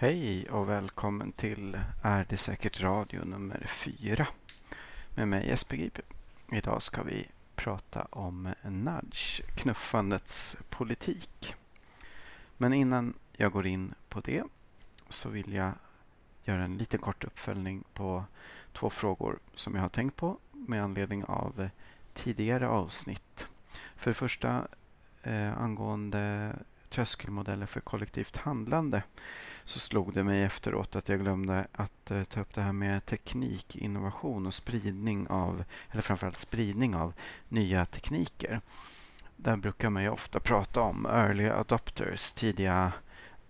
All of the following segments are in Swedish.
Hej och välkommen till Är det säkert radio nummer 4 med mig Jesper Gripe. Idag ska vi prata om nudge, knuffandets politik. Men innan jag går in på det så vill jag göra en liten kort uppföljning på två frågor som jag har tänkt på med anledning av tidigare avsnitt. För det första eh, angående tröskelmodeller för kollektivt handlande så slog det mig efteråt att jag glömde att eh, ta upp det här med teknik, innovation och spridning av, eller framförallt spridning av nya tekniker. Där brukar man ju ofta prata om early adopters, tidiga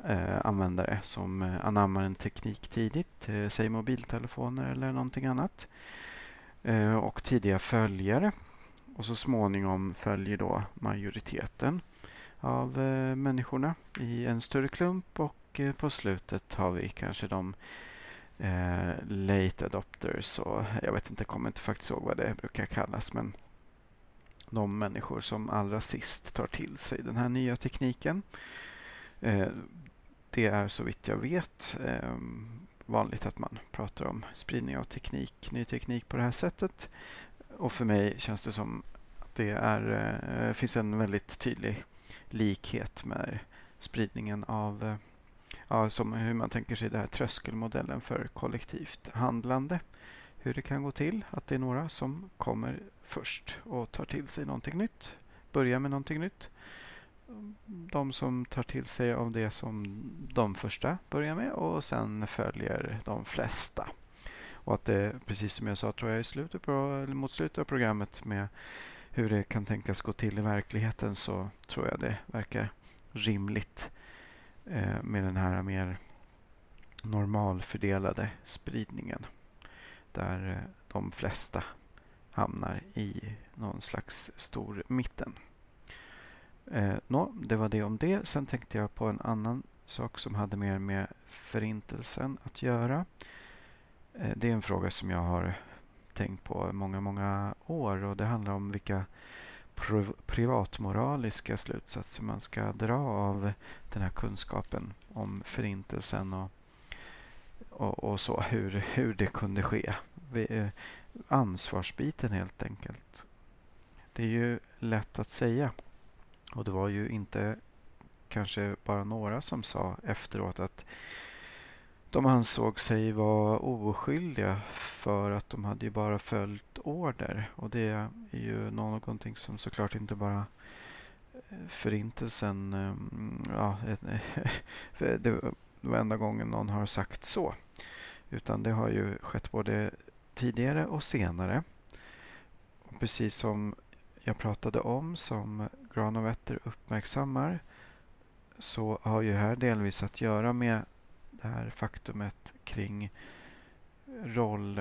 eh, användare som eh, anammar en teknik tidigt, säg mobiltelefoner eller någonting annat. och tidiga följare. Och så småningom följer då majoriteten av människorna i en större klump och och eh, på slutet har vi kanske de eh, late adopters och jag vet inte, kommer inte faktiskt ihåg vad det brukar kallas men de människor som allra sist tar till sig den här nya tekniken. Eh, det är så vitt jag vet eh, vanligt att man pratar om spridning av teknik, ny teknik på det här sättet. Och för mig känns det som att det är, eh, finns en väldigt tydlig likhet med spridningen av eh, ja, som hur man tänker sig den här tröskelmodellen för kollektivt handlande. Hur det kan gå till att det är några som kommer först och tar till sig någonting nytt. Börjar med någonting nytt. De som tar till sig av det som de första börjar med och sen följer de flesta. Och att det, precis som jag sa tror jag i slutet på, eller mot slutet av programmet med hur det kan tänkas gå till i verkligheten så tror jag det verkar rimligt Eh, med den här mer normalfördelade spridningen. Där eh, de flesta hamnar i någon slags stor mitten. Eh, no, det var det om det. Sen tänkte jag på en annan sak som hade mer med förintelsen att göra. Eh, det är en fråga som jag har tänkt på många, många år och det handlar om vilka privatmoraliska slutsatser man ska dra av den här kunskapen om förintelsen och, och, och så, hur, hur det kunde ske. Eh, ansvarsbiten helt enkelt. Det är ju lätt att säga. Och det var ju inte kanske bara några som sa efteråt att de ansåg sig vara oskyldiga för att de hade ju bara följt order. Och det är ju någonting som såklart inte bara eh, Förintelsen, ehm, ja, det var enda gången någon har sagt så. Utan det har ju skett både tidigare och senare. Och precis som jag pratade om, som Granovetter uppmärksammar, så har ju här delvis att göra med det här faktumet kring roll...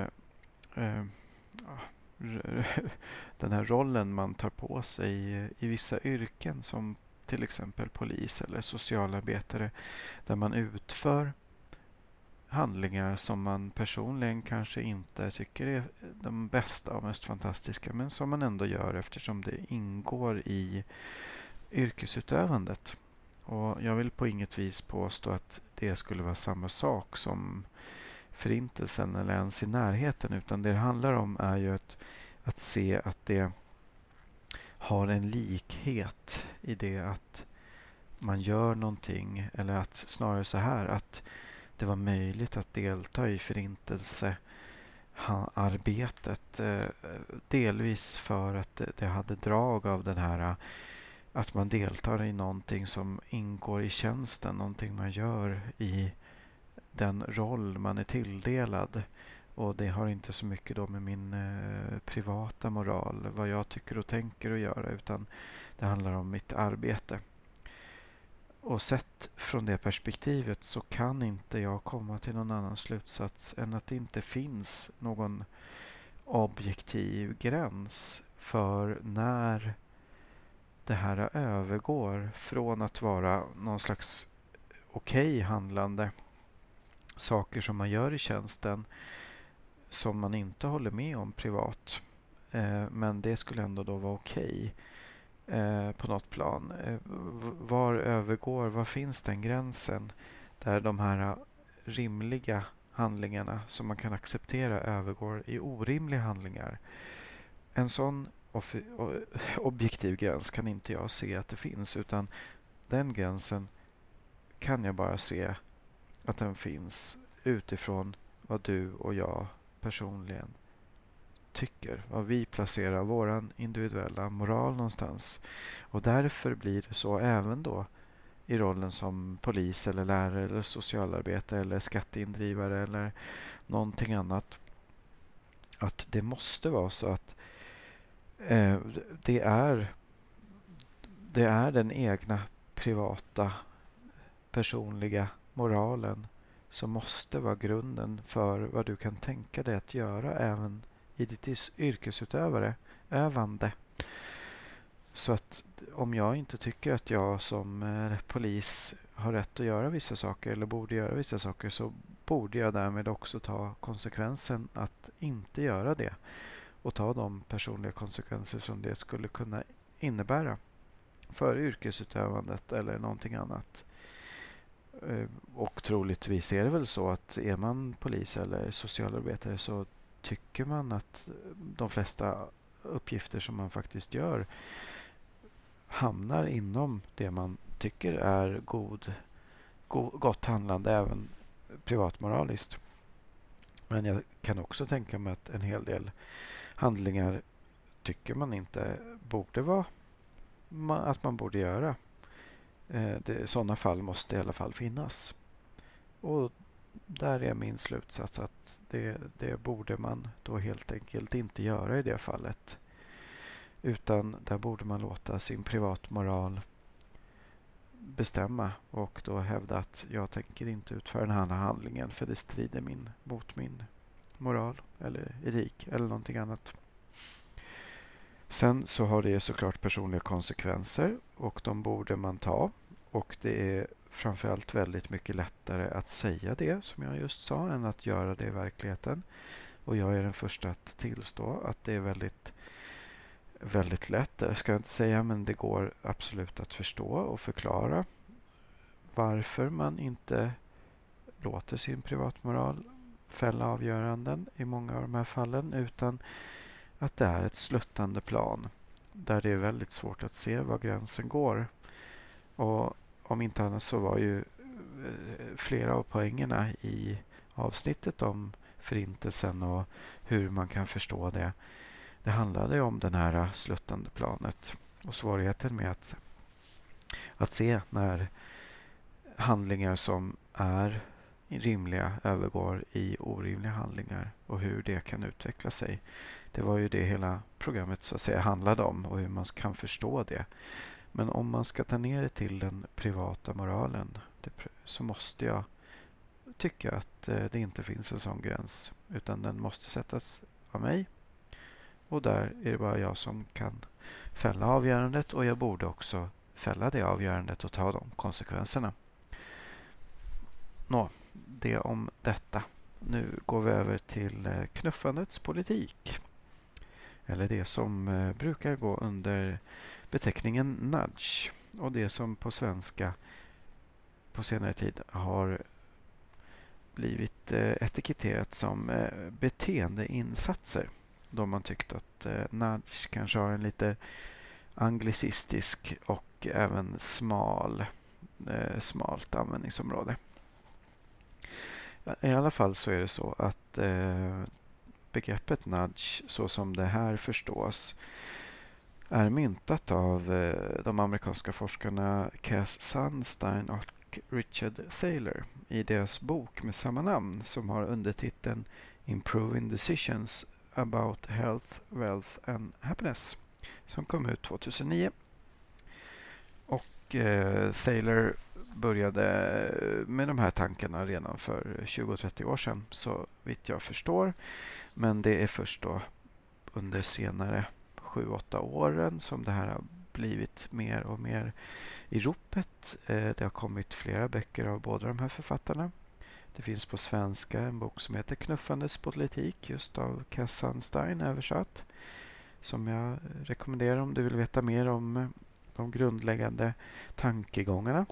Eh, den här rollen man tar på sig i, i vissa yrken som till exempel polis eller socialarbetare där man utför handlingar som man personligen kanske inte tycker är de bästa och mest fantastiska men som man ändå gör eftersom det ingår i yrkesutövandet. Och Jag vill på inget vis påstå att det skulle vara samma sak som Förintelsen eller ens i närheten. Utan det det handlar om är ju att, att se att det har en likhet i det att man gör någonting. Eller att snarare så här att det var möjligt att delta i förintelsearbetet. Eh, delvis för att det hade drag av den här att man deltar i någonting som ingår i tjänsten, någonting man gör i den roll man är tilldelad. Och det har inte så mycket då med min eh, privata moral, vad jag tycker och tänker att göra, utan det handlar om mitt arbete. Och sett från det perspektivet så kan inte jag komma till någon annan slutsats än att det inte finns någon objektiv gräns för när det här övergår från att vara någon slags okej okay handlande, saker som man gör i tjänsten som man inte håller med om privat. Eh, men det skulle ändå då vara okej okay, eh, på något plan. Eh, var övergår, var finns den gränsen där de här rimliga handlingarna som man kan acceptera övergår i orimliga handlingar. En sån Eh, objektiv gräns kan inte jag se att det finns utan den gränsen kan jag bara se att den finns utifrån vad du och jag personligen tycker. Vad vi placerar vår individuella moral någonstans. Och därför blir det så även då i rollen som polis eller lärare eller socialarbetare eller skatteindrivare eller någonting annat. Att det måste vara så att eh, det, är, det är den egna privata personliga moralen som måste vara grunden för vad du kan tänka dig att göra även i ditt yrkesutövare, övande. Så att om jag inte tycker att jag som eh, polis har rätt att göra vissa saker eller borde göra vissa saker så borde jag därmed också ta konsekvensen att inte göra det och ta de personliga konsekvenser som det skulle kunna innebära för yrkesutövandet eller någonting annat. Eh, och troligtvis är det väl så att är man polis eller socialarbetare så tycker man att de flesta uppgifter som man faktiskt gör hamnar inom det man tycker är god, god, gott handlande även privatmoraliskt. Men jag kan också tänka mig att en hel del handlingar tycker man inte borde vara att man borde göra. Eh, sådana fall måste i alla fall finnas. Och där är min slutsats att det, det borde man då helt enkelt inte göra i det fallet. Utan där borde man låta sin privatmoral bestämma och då hävda att jag tänker inte utföra den här handlingen för det strider min, mot min moral eller etik eller någonting annat. Sen så har det såklart personliga konsekvenser och de borde man ta. Och det är framförallt väldigt mycket lättare att säga det som jag just sa än att göra det i verkligheten. Och jag är den första att tillstå att det är väldigt väldigt lätt. Det ska jag inte säga, men det går absolut att förstå och förklara varför man inte låter sin privatmoral fälla avgöranden i många av de här fallen utan att det är ett sluttande plan där det är väldigt svårt att se var gränsen går. Och om inte annat så var ju eh, flera av poängerna i avsnittet om Förintelsen och hur man kan förstå det. Det handlade om det här sluttande planet och svårigheten med att, att se när handlingar som är rimliga övergår i orimliga handlingar och hur det kan utveckla sig. Det var ju det hela programmet så att säga handlade om och hur man kan förstå det. Men om man ska ta ner det till den privata moralen så måste jag tycka att eh, det inte finns en sån gräns utan den måste sättas av mig. Och där är det bara jag som kan fälla avgörandet och jag borde också fälla det avgörandet och ta de konsekvenserna. Nå, det om detta. Nu går vi över till eh, knuffandets politik. Eller det som eh, brukar gå under beteckningen nudge. Och det som på svenska på senare tid har blivit eh, etiketterat som beteendeinsatser. Då man tyckt att nudge kanske har en lite anglicistisk och även smal, smalt användningsområde. I alla fall så är det så att eh, begreppet nudge så som det här förstås är myntat av eh, de amerikanska forskarna Cass Sunstein och Richard Thaler i deras bok med samma namn som har undertiteln Improving Decisions about Health, Wealth and Happiness som kom ut 2009. Och eh, Thaler började med de här tankarna redan för 20-30 år sedan så vitt jag förstår. Men det är först då under senare 7-8 åren som det här har blivit mer och mer i ropet. Eh, det har kommit flera böcker av båda de här författarna. Det finns på svenska en bok som heter Knuffandes politik just av Cass Sunstein översatt. Som jag rekommenderar om du vill veta mer om de grundläggande tankegångarna.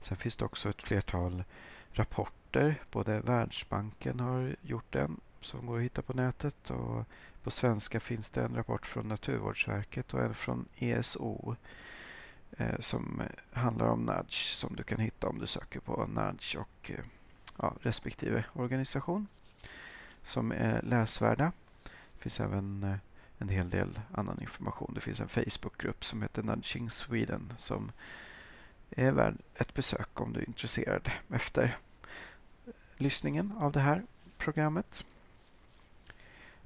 Sen finns det också ett flertal rapporter. Både Världsbanken har gjort en som går att hitta på nätet och på svenska finns det en rapport från Naturvårdsverket och en från ESO eh, som handlar om nudge som du kan hitta om du söker på nudge och eh, ja, respektive organisation som är läsvärda. Det finns även eh, en hel del annan information. Det finns en Facebookgrupp som heter Nudging Sweden som är värd ett besök om du är intresserad efter lyssningen av det här programmet.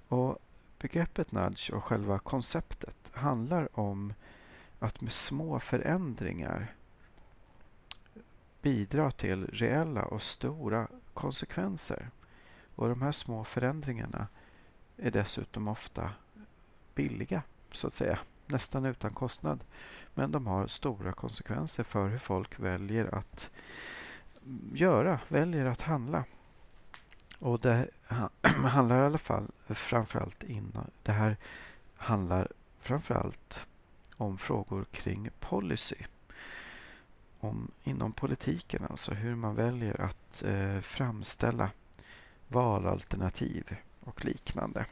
Och Begreppet nudge och själva konceptet handlar om att med små förändringar bidra till reella och stora konsekvenser. Och de här små förändringarna är dessutom ofta billiga, så att säga. Nästan utan kostnad. Men de har stora konsekvenser för hur folk väljer att göra, väljer att handla. Och det handlar i alla fall framförallt inom, det här handlar framförallt om frågor kring policy. Om, inom politiken, alltså hur man väljer att eh, framställa valalternativ och liknande.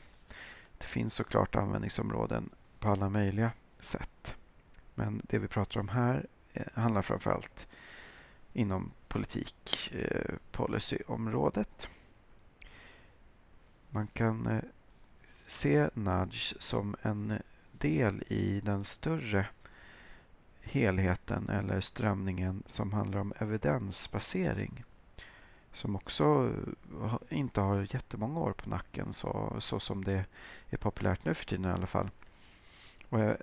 Det finns såklart användningsområden på alla möjliga sätt. Men det vi pratar om här eh, handlar framförallt inom politik, eh, policyområdet. Man kan eh, se nudge som en del i den större helheten eller strömningen som handlar om evidensbasering. Som också eh, inte har jättemånga år på nacken så, så som det är populärt nu för tiden i alla fall. Jag,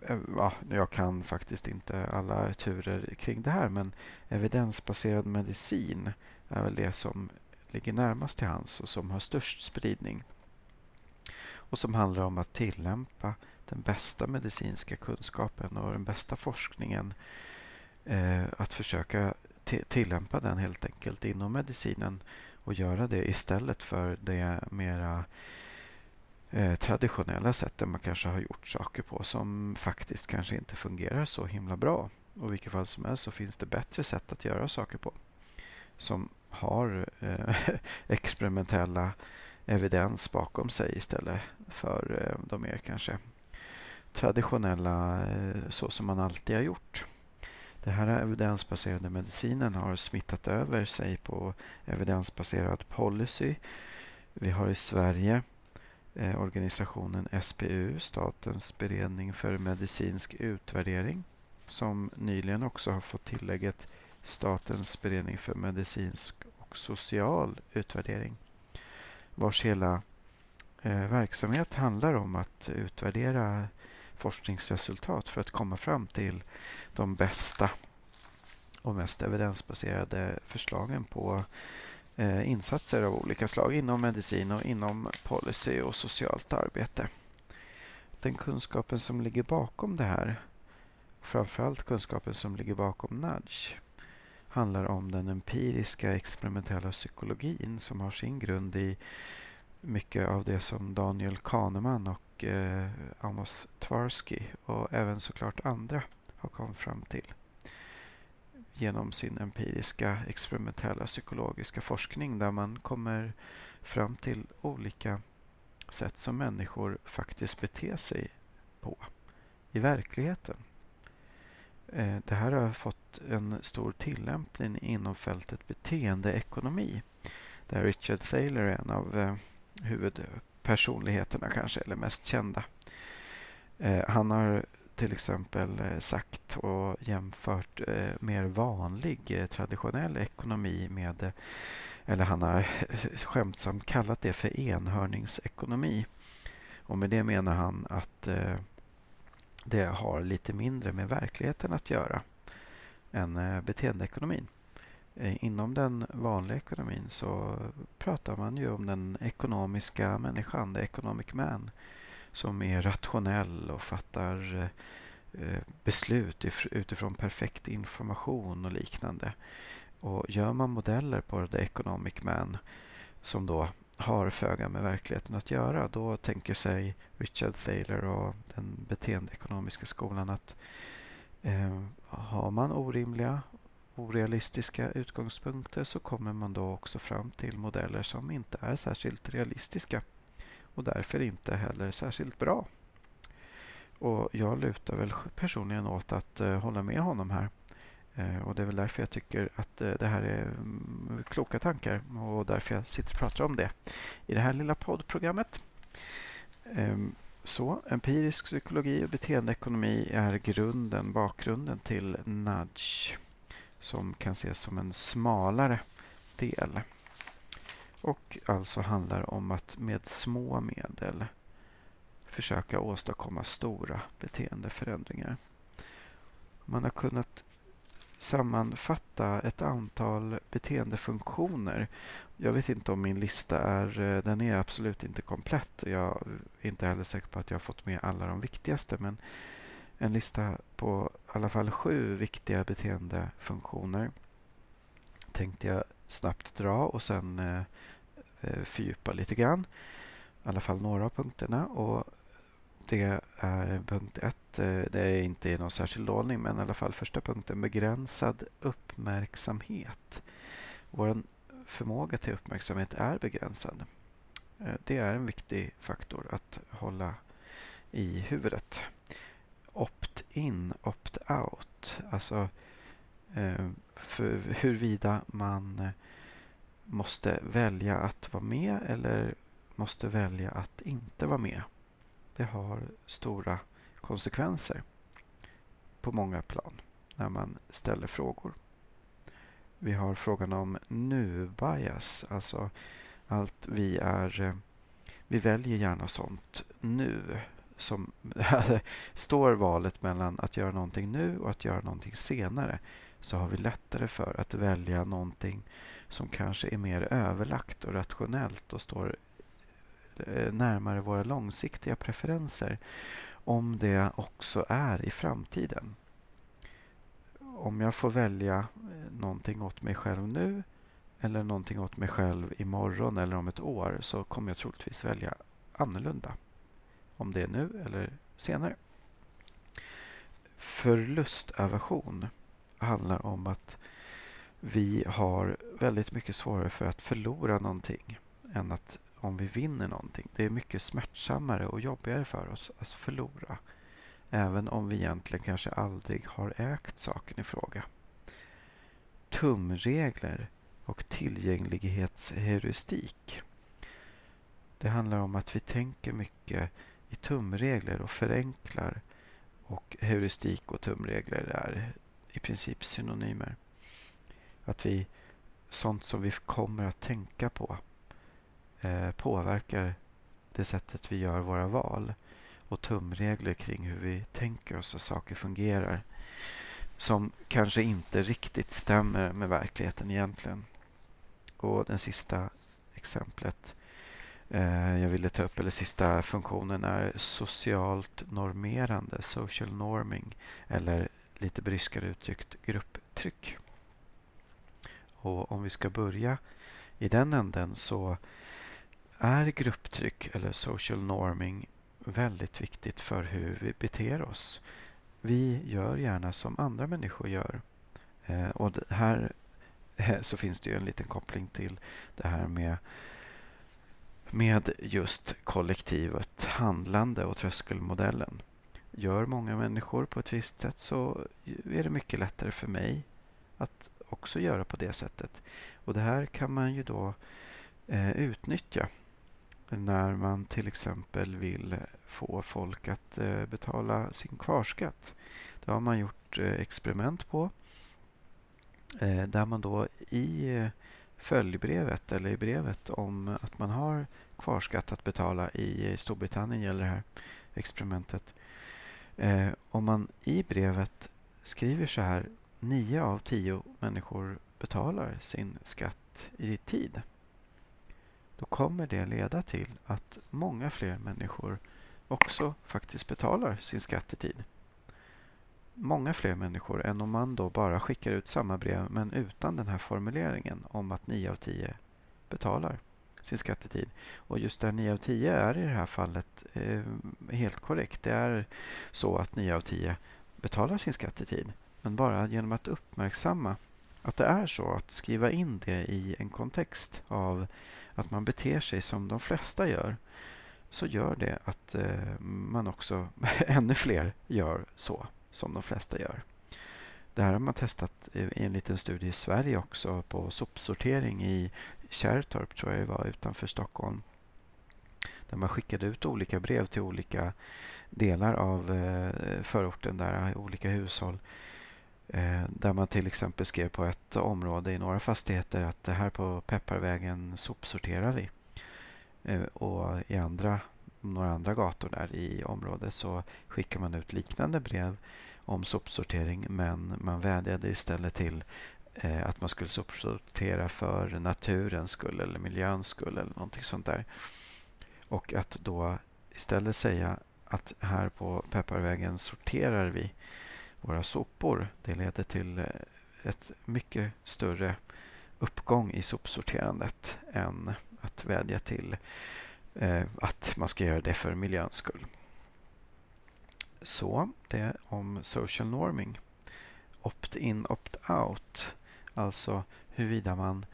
eh, ja, jag kan faktiskt inte alla turer kring det här men evidensbaserad medicin är väl det som ligger närmast till hands och som har störst spridning. Och som handlar om att tillämpa den bästa medicinska kunskapen och den bästa forskningen. Eh, att försöka tillämpa den helt enkelt inom medicinen och göra det istället för det mera eh, traditionella sättet man kanske har gjort saker på som faktiskt kanske inte fungerar så himla bra. Och i vilket fall som helst så finns det bättre sätt att göra saker på som har eh, experimentella evidens bakom sig istället för eh, de mer kanske traditionella eh, så som man alltid har gjort. Den här evidensbaserade medicinen har smittat över sig på evidensbaserad policy. Vi har i Sverige eh, organisationen SBU, Statens beredning för medicinsk utvärdering, som nyligen också har fått tillägget Statens beredning för medicinsk och social utvärdering vars hela eh, verksamhet handlar om att utvärdera forskningsresultat för att komma fram till de bästa och mest evidensbaserade förslagen på Eh, insatser av olika slag inom medicin och inom policy och socialt arbete. Den kunskapen som ligger bakom det här, framförallt kunskapen som ligger bakom nudge, handlar om den empiriska experimentella psykologin som har sin grund i mycket av det som Daniel Kahneman och eh, Amos Tversky och även såklart andra har kommit fram till genom sin empiriska experimentella psykologiska forskning där man kommer fram till olika sätt som människor faktiskt beter sig på i verkligheten. Eh, det här har fått en stor tillämpning inom fältet beteendeekonomi. Där Richard Thaler är en av eh, huvudpersonligheterna kanske, eller mest kända. Eh, han har till exempel eh, sagt och jämfört eh, mer vanlig eh, traditionell ekonomi med, eller han har skämtsamt kallat det för enhörningsekonomi. Och med det menar han att det har lite mindre med verkligheten att göra än beteendeekonomin. Inom den vanliga ekonomin så pratar man ju om den ekonomiska människan, the economic man, som är rationell och fattar eh, beslut utifrån perfekt information och liknande. Och gör man modeller på the economic man som då har föga med verkligheten att göra. Då tänker sig Richard Thaler och den beteendeekonomiska skolan att eh, har man orimliga orealistiska utgångspunkter så kommer man då också fram till modeller som inte är särskilt realistiska och därför inte heller särskilt bra. Och jag lutar väl personligen åt att eh, hålla med honom här. Eh, och det är väl därför jag tycker att eh, det här är mm, kloka tankar och därför jag sitter och pratar om det i det här lilla poddprogrammet. Ehm, så empirisk psykologi och beteendeekonomi är grunden, bakgrunden till nudge som kan ses som en smalare del och alltså handlar om att med små medel försöka åstadkomma stora beteendeförändringar. Man har kunnat sammanfatta ett antal beteendefunktioner. Jag vet inte om min lista är, eh, den är absolut inte komplett. Jag är inte heller säker på att jag har fått med alla de viktigaste. Men en lista på i alla fall sju viktiga beteendefunktioner tänkte jag snabbt dra och sen eh, eh, fördjupa lite grann. I alla fall några av punkterna. Och det är punkt ett. Eh, det är inte i någon särskild ordning men i alla fall första punkten. Begränsad uppmärksamhet. Vår förmåga till uppmärksamhet är begränsad. Eh, det är en viktig faktor att hålla i huvudet. Opt-in, opt-out. Alltså Eh, för huruvida man eh, måste välja att vara med eller måste välja att inte vara med det har stora konsekvenser på många plan när man ställer frågor. Vi har frågan om nu-bias, alltså allt vi är... Eh, vi väljer gärna sånt nu. Som, står valet mellan att göra någonting nu och att göra någonting senare så har vi lättare för att välja någonting som kanske är mer överlagt och rationellt och står eh, närmare våra långsiktiga preferenser om det också är i framtiden. Om jag får välja eh, någonting åt mig själv nu eller någonting åt mig själv imorgon eller om ett år så kommer jag troligtvis välja annorlunda. Om det är nu eller senare. Förlustaversion handlar om att vi har väldigt mycket svårare för att förlora någonting än att om vi vinner någonting. Det är mycket smärtsammare och jobbigare för oss att förlora. Även om vi egentligen kanske aldrig har ägt saken i fråga. Tumregler och tillgänglighetsheuristik. Det handlar om att vi tänker mycket i tumregler och förenklar. Och heuristik och tumregler är i princip synonymer. Att vi, sånt som vi kommer att tänka på eh, påverkar det sättet vi gör våra val och tumregler kring hur vi tänker oss att saker fungerar som kanske inte riktigt stämmer med verkligheten egentligen. Och den sista exemplet eh, jag ville ta upp, eller sista funktionen är socialt normerande, social norming, eller lite bryskare uttryckt grupptryck. Och om vi ska börja i den änden så är grupptryck eller social norming väldigt viktigt för hur vi beter oss. Vi gör gärna som andra människor gör. Eh, och här eh, så finns det ju en liten koppling till det här med med just kollektivet handlande och tröskelmodellen. Gör många människor på ett visst sätt så är det mycket lättare för mig att också göra på det sättet. Och det här kan man ju då eh, utnyttja när man till exempel vill få folk att eh, betala sin kvarskatt. Det har man gjort eh, experiment på. Eh, där man då i eh, följbrevet eller i brevet om att man har kvarskatt att betala i eh, Storbritannien gäller det här experimentet. Eh, om man i brevet skriver så här nio av tio människor betalar sin skatt i tid då kommer det leda till att många fler människor också faktiskt betalar sin skatt i tid. Många fler människor än om man då bara skickar ut samma brev men utan den här formuleringen om att nio av tio betalar sin skattetid. Och just där 9 av 10 är i det här fallet eh, helt korrekt. Det är så att 9 av 10 betalar sin skattetid. Men bara genom att uppmärksamma att det är så, att skriva in det i en kontext av att man beter sig som de flesta gör så gör det att eh, man också, ännu fler gör så som de flesta gör. Det här har man testat eh, i en liten studie i Sverige också på sopsortering i Kärrtorp, tror jag det var, utanför Stockholm. Där man skickade ut olika brev till olika delar av eh, förorten, där olika hushåll. Eh, där man till exempel skrev på ett område i några fastigheter att det här på Pepparvägen sopsorterar vi. Eh, och i andra, några andra gator där i området så skickar man ut liknande brev om sopsortering men man vädjade istället till Eh, att man skulle sopsortera för naturens skull eller miljöns skull eller någonting sånt där. Och att då istället säga att här på Pepparvägen sorterar vi våra sopor. Det leder till eh, ett mycket större uppgång i sopsorterandet än att vädja till eh, att man ska göra det för miljöns skull. Så, det om social norming. Opt-in, opt-out. Alltså huruvida man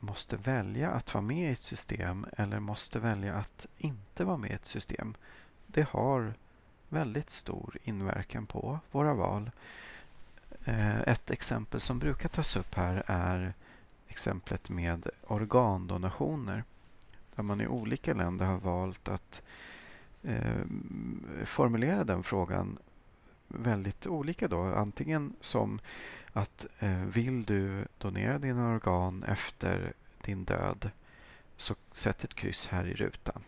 måste välja att vara med i ett system eller måste välja att inte vara med i ett system. Det har väldigt stor inverkan på våra val. Eh, ett exempel som brukar tas upp här är exemplet med organdonationer. Där man i olika länder har valt att eh, formulera den frågan väldigt olika. då. Antingen som att eh, vill du donera dina organ efter din död så sätt ett kryss här i rutan.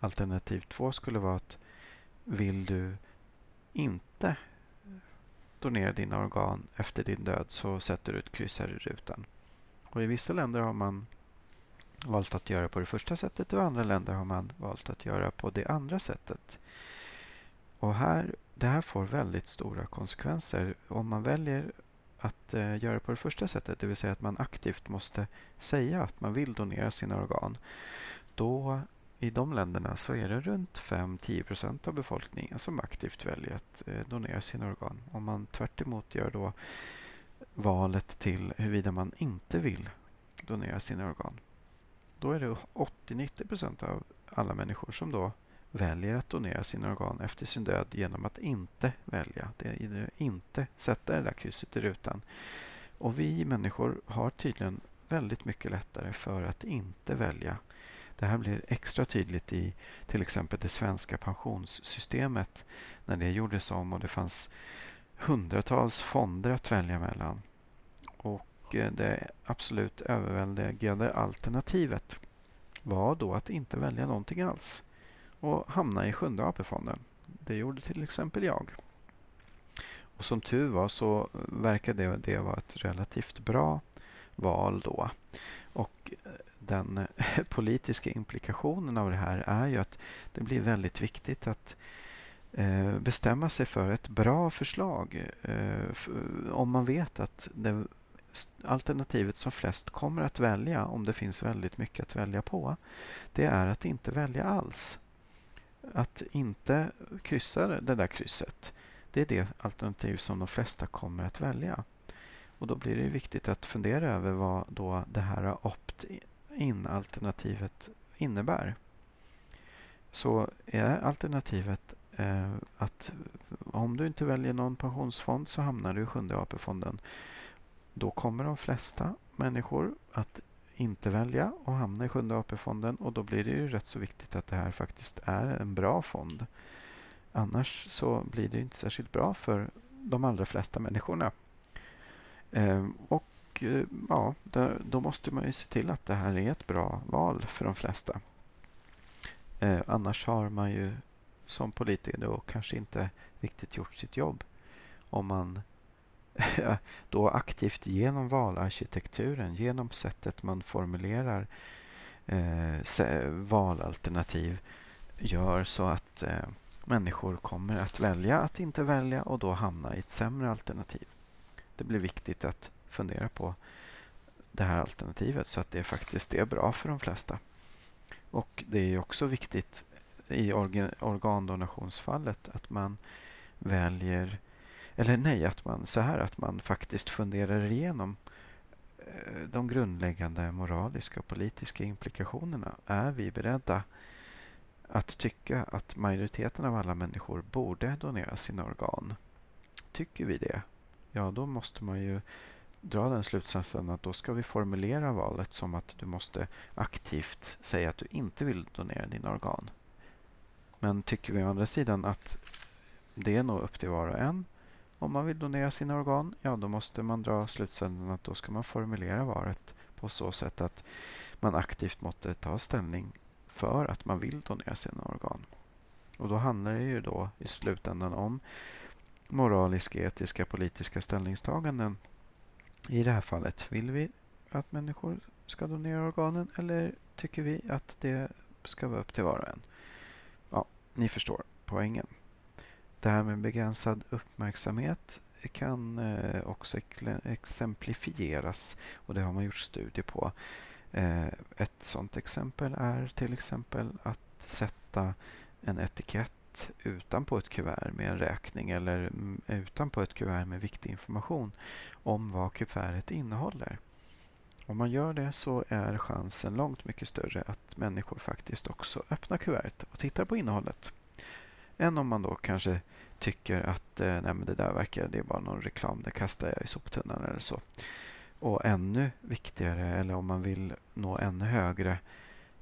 Alternativ två skulle vara att vill du inte donera dina organ efter din död så sätter du ett kryss här i rutan. Och I vissa länder har man valt att göra på det första sättet och i andra länder har man valt att göra på det andra sättet. Och här, det här får väldigt stora konsekvenser. Om man väljer att eh, göra på det första sättet, det vill säga att man aktivt måste säga att man vill donera sina organ, då i de länderna så är det runt 5-10% av befolkningen som aktivt väljer att eh, donera sina organ. Om man tvärt gör då valet till huruvida man inte vill donera sina organ. Då är det 80-90% av alla människor som då väljer att donera sina organ efter sin död genom att inte välja. Det är inte sätta det där krysset i rutan. Och vi människor har tydligen väldigt mycket lättare för att inte välja. Det här blir extra tydligt i till exempel det svenska pensionssystemet när det gjordes om och det fanns hundratals fonder att välja mellan. Och eh, det absolut överväldigande alternativet var då att inte välja någonting alls och hamna i Sjunde AP-fonden. Det gjorde till exempel jag. Och Som tur var så verkade det vara ett relativt bra val då. Och eh, den eh, politiska implikationen av det här är ju att det blir väldigt viktigt att eh, bestämma sig för ett bra förslag. Om man vet att det alternativet som flest kommer att välja, om det finns väldigt mycket att välja på, det är att inte välja alls. Att inte kryssa det där krysset, det är det alternativ som de flesta kommer att välja. Och då blir det viktigt att fundera över vad då det här opt-in-alternativet innebär. Så är alternativet eh, att om du inte väljer någon pensionsfond så hamnar du i Sjunde AP-fonden. Då kommer de flesta människor att inte välja och hamna i Sjunde AP-fonden och då blir det ju rätt så viktigt att det här faktiskt är en bra fond. Annars så blir det inte särskilt bra för de allra flesta människorna. Eh, och eh, ja, då måste man ju se till att det här är ett bra val för de flesta. Eh, annars har man ju som politiker då kanske inte riktigt gjort sitt jobb. Om man då aktivt genom valarkitekturen, genom sättet man formulerar eh, valalternativ gör så att eh, människor kommer att välja att inte välja och då hamna i ett sämre alternativ. Det blir viktigt att fundera på det här alternativet så att det faktiskt är bra för de flesta. Och det är också viktigt i organdonationsfallet att man väljer eller nej, att man så här att man faktiskt funderar igenom eh, de grundläggande moraliska och politiska implikationerna. Är vi beredda att tycka att majoriteten av alla människor borde donera sina organ? Tycker vi det? Ja, då måste man ju dra den slutsatsen att då ska vi formulera valet som att du måste aktivt säga att du inte vill donera dina organ. Men tycker vi å andra sidan att det är nog upp till var och en om man vill donera sina organ, ja då måste man dra slutsatsen att då ska man formulera valet på så sätt att man aktivt måste ta ställning för att man vill donera sina organ. Och då handlar det ju då i slutändan om moraliska, etiska, politiska ställningstaganden. I det här fallet, vill vi att människor ska donera organen eller tycker vi att det ska vara upp till var och en? Ja, ni förstår poängen. Det här med begränsad uppmärksamhet kan eh, också exemplifieras och det har man gjort studier på. Eh, ett sådant exempel är till exempel att sätta en etikett utanpå ett kuvert med en räkning eller mm, utanpå ett kuvert med viktig information om vad kuvertet innehåller. Om man gör det så är chansen långt mycket större att människor faktiskt också öppnar kuvertet och tittar på innehållet. Än om man då kanske tycker att eh, nej, men det där verkar, det är bara någon reklam, det kastar jag i soptunnan eller så. Och ännu viktigare, eller om man vill nå ännu högre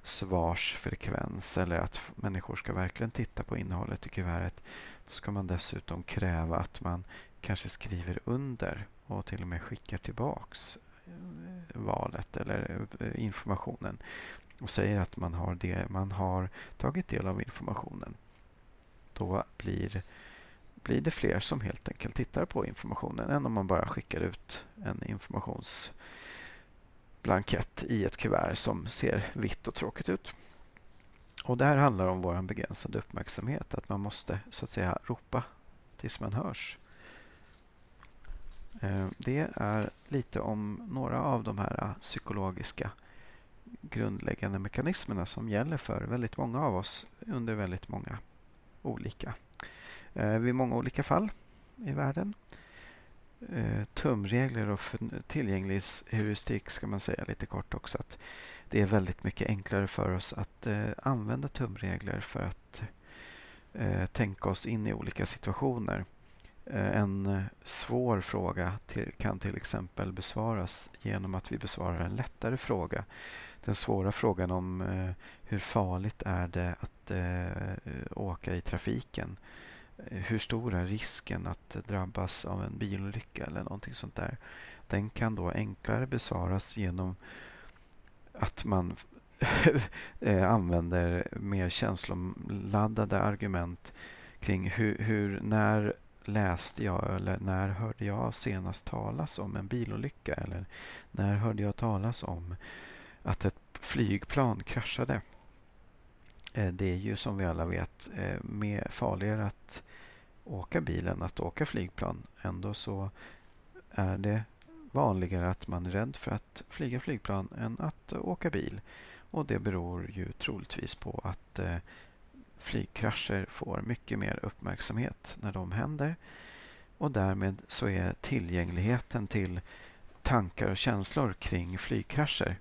svarsfrekvens eller att människor ska verkligen titta på innehållet i kuvertet. Då ska man dessutom kräva att man kanske skriver under och till och med skickar tillbaks eh, valet eller eh, informationen och säger att man har, det, man har tagit del av informationen. Då blir blir det fler som helt enkelt tittar på informationen än om man bara skickar ut en informationsblankett i ett kuvert som ser vitt och tråkigt ut. Och Det här handlar om vår begränsade uppmärksamhet, att man måste så att säga ropa tills man hörs. Eh, det är lite om några av de här ah, psykologiska grundläggande mekanismerna som gäller för väldigt många av oss under väldigt många olika eh, vid många olika fall i världen. Eh, tumregler och tillgänglighetsheuristik ska man säga lite kort också. att Det är väldigt mycket enklare för oss att eh, använda tumregler för att eh, tänka oss in i olika situationer. Eh, en svår fråga till, kan till exempel besvaras genom att vi besvarar en lättare fråga. Den svåra frågan om eh, hur farligt är det att eh, åka i trafiken eh, hur stor är risken att drabbas av en bilolycka eller någonting sånt där. Den kan då enklare besvaras genom att man eh, använder mer känsloladdade argument kring hur, hur, när läste jag eller när hörde jag senast talas om en bilolycka eller när hörde jag talas om att ett flygplan kraschade. Eh, det är ju som vi alla vet eh, mer farligare att åka bil än att åka flygplan. Ändå så är det vanligare att man är rädd för att flyga flygplan än att åka bil. Och det beror ju troligtvis på att eh, flygkrascher får mycket mer uppmärksamhet när de händer. Och därmed så är tillgängligheten till tankar och känslor kring flygkrascher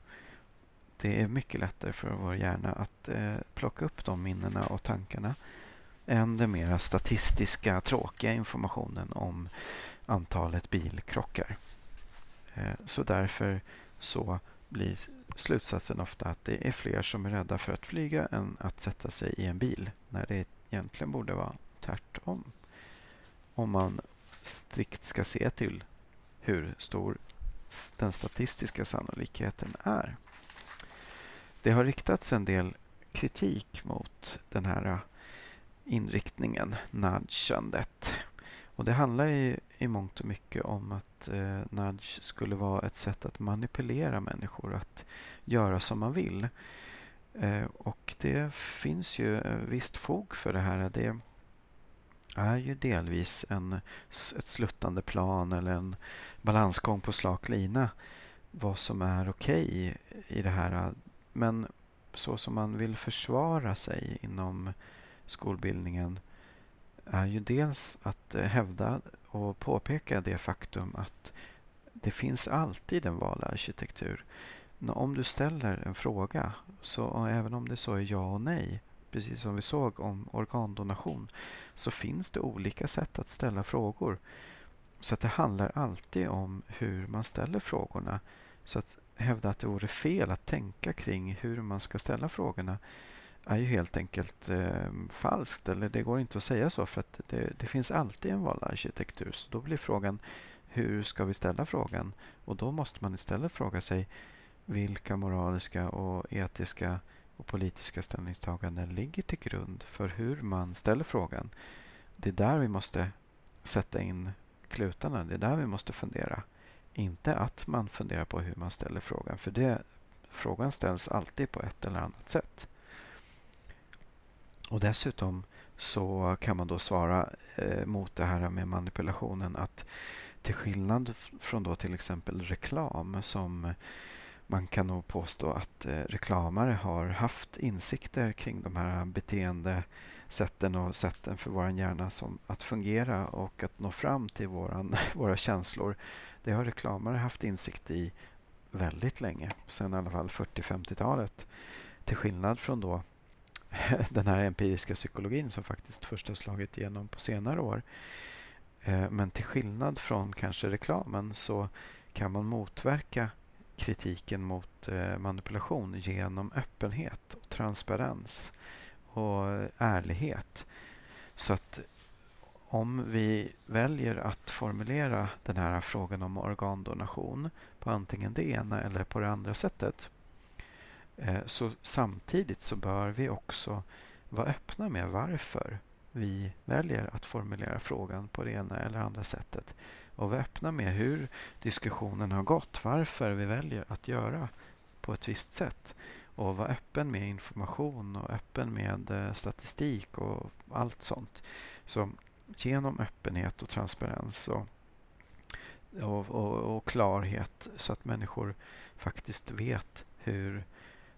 det är mycket lättare för vår hjärna att eh, plocka upp de minnena och tankarna än den mera statistiska, tråkiga informationen om antalet bilkrockar. Eh, så därför så blir slutsatsen ofta att det är fler som är rädda för att flyga än att sätta sig i en bil, när det egentligen borde vara tvärtom. Om man strikt ska se till hur stor den statistiska sannolikheten är. Det har riktats en del kritik mot den här äh, inriktningen, nudgandet. Och det handlar i, i mångt och mycket om att eh, nudge skulle vara ett sätt att manipulera människor att göra som man vill. Eh, och det finns ju visst fog för det här. Det är ju delvis en, ett sluttande plan eller en balansgång på slak lina vad som är okej okay i det här men så som man vill försvara sig inom skolbildningen är ju dels att eh, hävda och påpeka det faktum att det finns alltid en valarkitektur. Om du ställer en fråga, så även om det så är ja och nej, precis som vi såg om organdonation, så finns det olika sätt att ställa frågor. Så att det handlar alltid om hur man ställer frågorna. Så att hävda att det vore fel att tänka kring hur man ska ställa frågorna är ju helt enkelt eh, falskt. Eller det går inte att säga så för att det, det finns alltid en valarkitektur. Så då blir frågan hur ska vi ställa frågan? Och då måste man istället fråga sig vilka moraliska och etiska och politiska ställningstaganden ligger till grund för hur man ställer frågan. Det är där vi måste sätta in klutarna. Det är där vi måste fundera. Inte att man funderar på hur man ställer frågan. För det, frågan ställs alltid på ett eller annat sätt. Och dessutom så kan man då svara eh, mot det här med manipulationen att till skillnad från då till exempel reklam som man kan nog påstå att eh, reklamare har haft insikter kring de här beteendesätten och sätten för vår hjärna som att fungera och att nå fram till våran, våra känslor. Det har reklamare haft insikt i väldigt länge, sedan i alla fall 40-50-talet. Till skillnad från då den här empiriska psykologin som faktiskt först har slagit igenom på senare år. Eh, men till skillnad från kanske reklamen så kan man motverka kritiken mot eh, manipulation genom öppenhet, och transparens och eh, ärlighet. Så att om vi väljer att formulera den här frågan om organdonation på antingen det ena eller på det andra sättet eh, så samtidigt så bör vi också vara öppna med varför vi väljer att formulera frågan på det ena eller andra sättet och vara öppna med hur diskussionen har gått, varför vi väljer att göra på ett visst sätt och vara öppen med information och öppen med eh, statistik och allt sånt. Så genom öppenhet och transparens och, och, och, och klarhet så att människor faktiskt vet hur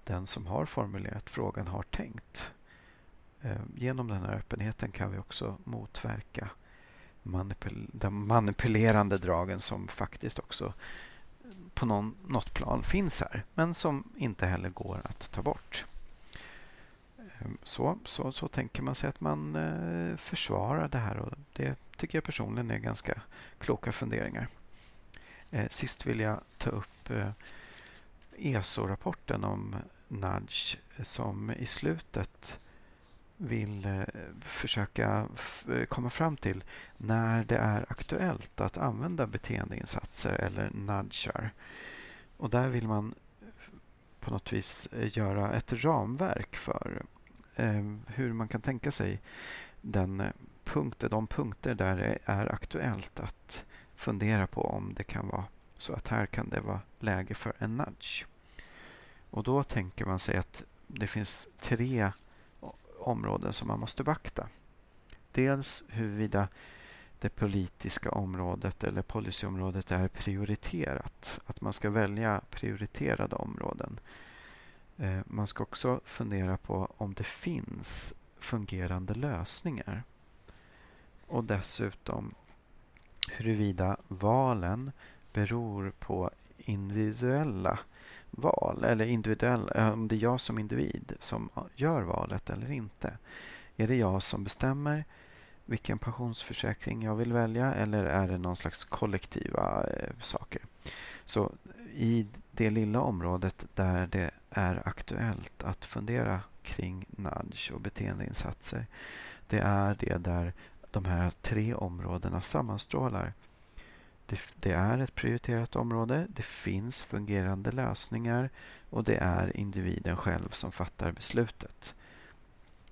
den som har formulerat frågan har tänkt. Eh, genom den här öppenheten kan vi också motverka manipul de manipulerande dragen som faktiskt också på någon, något plan finns här men som inte heller går att ta bort. Så, så, så tänker man sig att man eh, försvarar det här och det tycker jag personligen är ganska kloka funderingar. Eh, sist vill jag ta upp eh, ESO-rapporten om nudge som i slutet vill försöka komma fram till när det är aktuellt att använda beteendeinsatser eller nudgar. Och där vill man på något vis göra ett ramverk för Ehm, hur man kan tänka sig den eh, punkter, de punkter där det är aktuellt att fundera på om det kan vara så att här kan det vara läge för en nudge. Och då tänker man sig att det finns tre eh, områden som man måste beakta. Dels huruvida det politiska området eller policyområdet är prioriterat. Att man ska välja prioriterade områden. Eh, man ska också fundera på om det finns fungerande lösningar. Och dessutom huruvida valen beror på individuella val eller individuell, eh, om det är jag som individ som gör valet eller inte. Är det jag som bestämmer vilken pensionsförsäkring jag vill välja eller är det någon slags kollektiva eh, saker? Så i det lilla området där det är aktuellt att fundera kring nudge och beteendeinsatser. Det är det där de här tre områdena sammanstrålar. Det, det, är ett prioriterat område. Det finns fungerande lösningar och det är individen själv som fattar beslutet.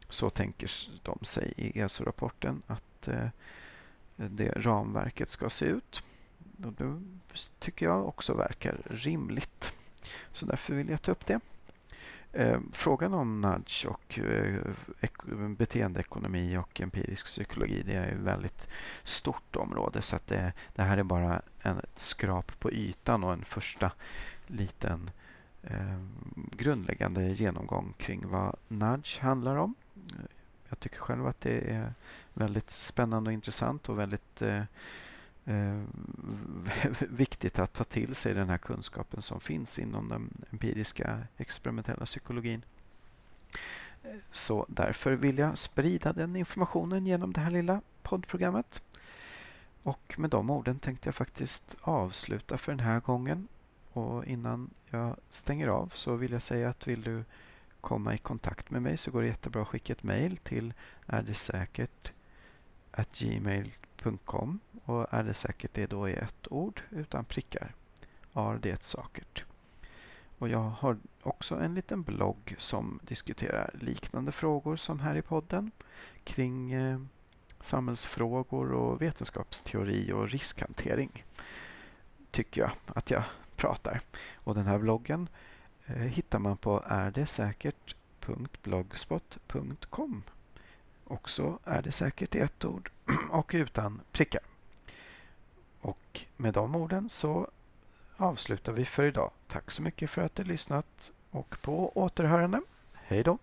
Så tänker de sig i ESO-rapporten att eh, det ramverket ska se ut. Och det tycker jag också verkar rimligt. Så därför vill jag ta upp det. Eh, frågan om nudge och eh, beteendeekonomi och empirisk psykologi det är ett väldigt stort område så att det, det här är bara en, ett skrap på ytan och en första liten eh, grundläggande genomgång kring vad nudge handlar om. Jag tycker själv att det är väldigt spännande och intressant och väldigt eh, eh, viktigt att ta till sig den här kunskapen som finns inom den empiriska experimentella psykologin. Så därför vill jag sprida den informationen genom det här lilla poddprogrammet. Och med de orden tänkte jag faktiskt avsluta för den här gången. Och innan jag stänger av så vill jag säga att vill du komma i kontakt med mig så går det jättebra att skicka ett mejl till ärdesäkert@gmail.com och är det säkert det då i ett ord utan prickar. Är det säkert. Och jag har också en liten blogg som diskuterar liknande frågor som här i podden kring eh, samhällsfrågor och vetenskapsteori och riskhantering. Tycker jag att jag pratar. Och den här bloggen eh, hittar man på ärdesäkert.blogspot.com. Också är det säkert i ett ord och utan prickar. Och med de orden så avslutar vi för idag. Tack så mycket för att du lyssnat och på återhörande. Hej då!